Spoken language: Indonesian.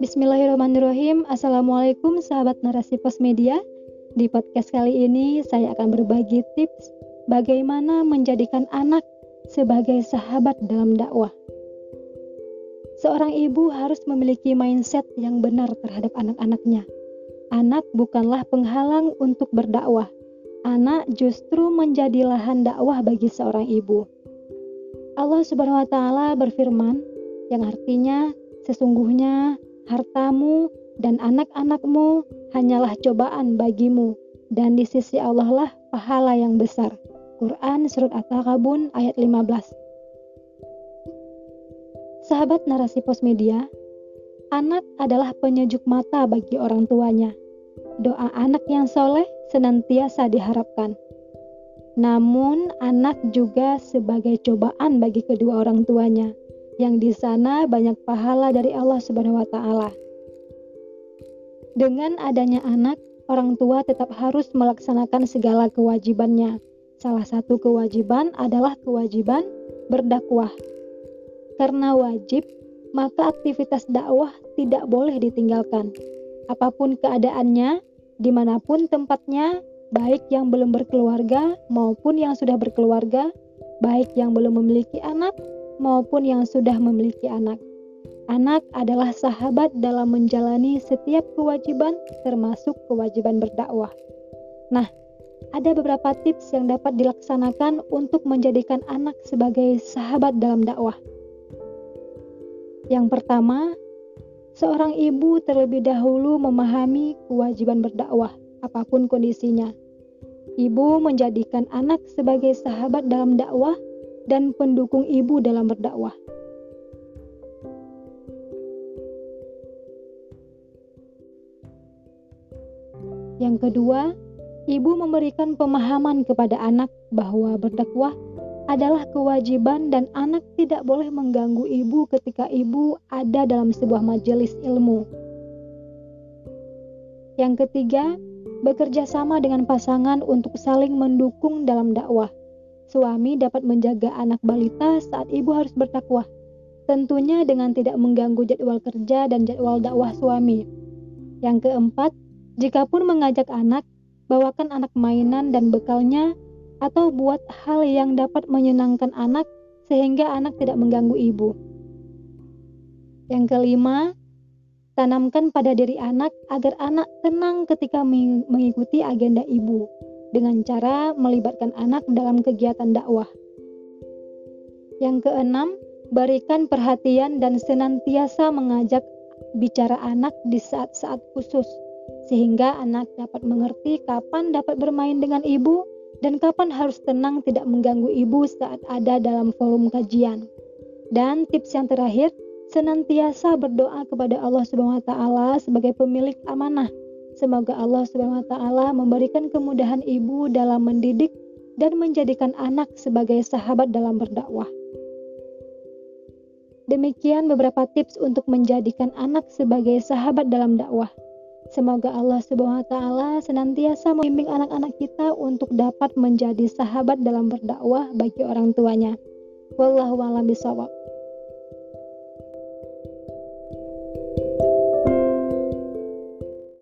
Bismillahirrahmanirrahim. Assalamualaikum sahabat narasi pos media. Di podcast kali ini saya akan berbagi tips bagaimana menjadikan anak sebagai sahabat dalam dakwah. Seorang ibu harus memiliki mindset yang benar terhadap anak-anaknya. Anak bukanlah penghalang untuk berdakwah. Anak justru menjadi lahan dakwah bagi seorang ibu. Allah Subhanahu wa taala berfirman yang artinya sesungguhnya hartamu dan anak-anakmu hanyalah cobaan bagimu dan di sisi Allah lah pahala yang besar. Quran Surat At-Takabun ayat 15 Sahabat narasi pos media, anak adalah penyejuk mata bagi orang tuanya. Doa anak yang soleh senantiasa diharapkan. Namun, anak juga sebagai cobaan bagi kedua orang tuanya yang di sana banyak pahala dari Allah Subhanahu wa taala. Dengan adanya anak, orang tua tetap harus melaksanakan segala kewajibannya. Salah satu kewajiban adalah kewajiban berdakwah. Karena wajib, maka aktivitas dakwah tidak boleh ditinggalkan. Apa pun keadaannya, di mana pun tempatnya, baik yang belum berkeluarga maupun yang sudah berkeluarga, baik yang belum memiliki anak maupun yang sudah memiliki anak. Anak adalah sahabat dalam menjalani setiap kewajiban, termasuk kewajiban berdakwah. Nah, ada beberapa tips yang dapat dilaksanakan untuk menjadikan anak sebagai sahabat dalam dakwah. Yang pertama, seorang ibu terlebih dahulu memahami kewajiban berdakwah, apa pun kondisinya. Ibu menjadikan anak sebagai sahabat dalam dakwah dan pendukung ibu dalam berdakwah. Yang kedua, ibu memberikan pemahaman kepada anak bahwa berdakwah adalah kewajiban dan anak tidak boleh mengganggu ibu ketika ibu ada dalam sebuah majelis ilmu. Yang ketiga, bekerja sama dengan pasangan untuk saling mendukung dalam dakwah suami dapat menjaga anak balita saat ibu harus bertakwa. Tentunya dengan tidak mengganggu jadwal kerja dan jadwal dakwah suami. Yang keempat, jika pun mengajak anak, bawakan anak mainan dan bekalnya atau buat hal yang dapat menyenangkan anak sehingga anak tidak mengganggu ibu. Yang kelima, tanamkan pada diri anak agar anak tenang ketika mengikuti agenda ibu dengan cara melibatkan anak dalam kegiatan dakwah. Yang keenam, berikan perhatian dan senantiasa mengajak bicara anak di saat-saat khusus, sehingga anak dapat mengerti kapan dapat bermain dengan ibu dan kapan harus tenang tidak mengganggu ibu saat ada dalam forum kajian. Dan tips yang terakhir, senantiasa berdoa kepada Allah Subhanahu wa taala sebagai pemilik amanah Semoga Allah Subhanahu wa taala memberikan kemudahan ibu dalam mendidik dan menjadikan anak sebagai sahabat dalam berdakwah. Demikian beberapa tips untuk menjadikan anak sebagai sahabat dalam dakwah. Semoga Allah Subhanahu wa taala senantiasa membimbing anak-anak kita untuk dapat menjadi sahabat dalam berdakwah bagi orang tuanya. Wallahu a'lam bishawab.